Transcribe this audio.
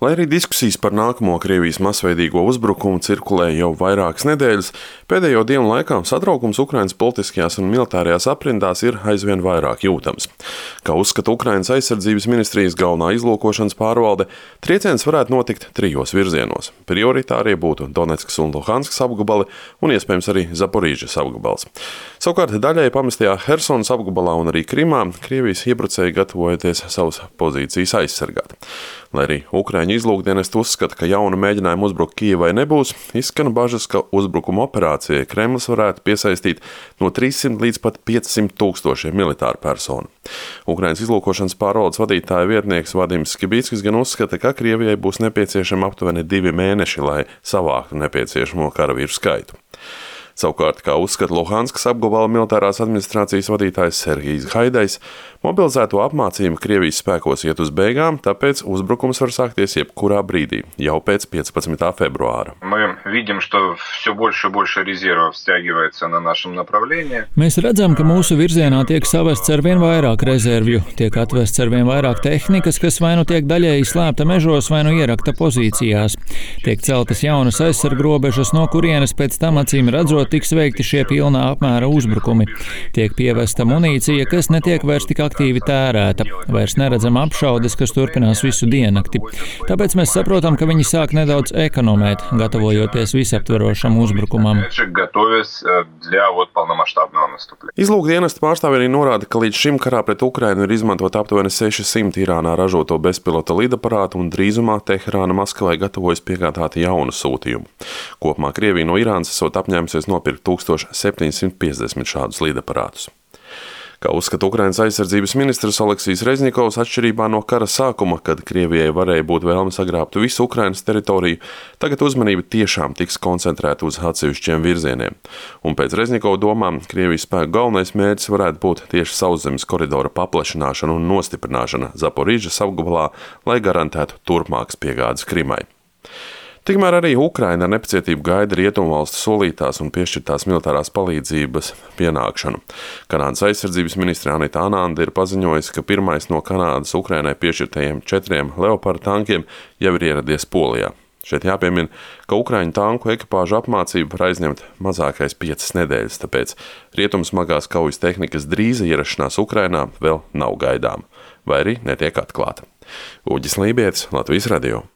Lai arī diskusijas par nākamo Krievijas masveidīgo uzbrukumu cirkulē jau vairākas nedēļas, pēdējo dienu laikā satraukums Ukraiņas politiskajās un militārajās aprindās ir aizvien vairāk jūtams. Kā uzskata Ukraiņas aizsardzības ministrijas galvenā izlūkošanas pārvalde, trieciens varētu notikt trijos virzienos. Prioritārie būtu Donetskas un Luhanskas apgabali un iespējams arī Zaporīžas apgabals. Savukārt daļai pamestajā Helsonas apgabalā un arī Krimā Krievijas iebrucēji gatavojoties savas pozīcijas aizsargāt. Lai arī Ukrāņu izlūkdienests uzskata, ka jauna mēģinājuma uzbrukt Kijavai nebūs, izskan bažas, ka uzbrukuma operācijai Kremlis varētu piesaistīt no 300 līdz pat 500 tūkstošiem militāru personu. Ukraiņas izlūkošanas pārvaldes vadītāja vietnieks Vadims Skibīskis gan uzskata, ka Krievijai būs nepieciešami aptuveni divi mēneši, lai savāktu nepieciešamo karavīru skaitu. Savukārt, kā uzskata Luhanskas apgabala militārās administrācijas vadītājs Serhijas Haidais, mobilizēto apmācību Krievijas spēkos iet uz beigām, tāpēc uzbrukums var sākties jebkurā brīdī, jau pēc 15. februāra. Mēs redzam, ka mūsu virzienā tiek savests ar vien vairāk rezervju, tiek atvests ar vien vairāk tehnikas, kas vai nu tiek daļēji slēpta mežos, vai nu ierakta pozīcijās. Tiek celtas jaunas aizsargrobežas, no kurienes pēc tam acīm redzot tiks veikti šie pilnā apmēra uzbrukumi. Tiek pievesta munīcija, kas netiek vairs tik aktīvi tērēta, vairs neredzam apšaudes, kas turpinās visu diennakti. Tāpēc mēs saprotam, ka viņi sāk nedaudz ekonomēt, gatavojoties visaptverošam uzbrukumam. Izlūkdienas pārstāvji arī norāda, ka līdz šim karā pret Ukrainu ir izmantot aptuveni 600 Irānā ražoto bezpilota lidaparātu un drīzumā Teherāna Maskavai gatavojas piegādāt jaunu sūtījumu. Kopumā Krievija no Irānas esot apņēmusies nopirkt nopirkt 1750 šādus lidaparātus. Kā uzskata Ukraiņas aizsardzības ministrs Aleksijs Reznikovs, atšķirībā no kara sākuma, kad Krievijai varēja būt vēlme sagrābt visu Ukraiņas teritoriju, tagad uzmanība tiešām tiks koncentrēta uz atsevišķiem virzieniem. Un pēc Reznikova domām, Krievijas spēku galvenais mērķis varētu būt tieši sauszemes koridora paplašināšana un nostiprināšana Zaporīžas apgabalā, lai garantētu turpmākas piegādes Krimai. Tikmēr arī Ukraina ar nepacietību gaida rietumvalstu solītās un piešķirtās militārās palīdzības pienākšanu. Kanādas aizsardzības ministra Anita Ananda ir paziņojusi, ka pirmais no Kanādas Ukrainai piešķirtajiem četriem Leopard tankiem jau ir ieradies Polijā. Šeit jāpiemina, ka Ukrāņu tanku ekipāžu apmācība var aizņemt mazākais piecas nedēļas, tāpēc rietumu smagās kaujas tehnikas drīza ierašanās Ukrainā vēl nav gaidāma, vai arī netiek atklāta. Uģis Lībijams, Latvijas Radio.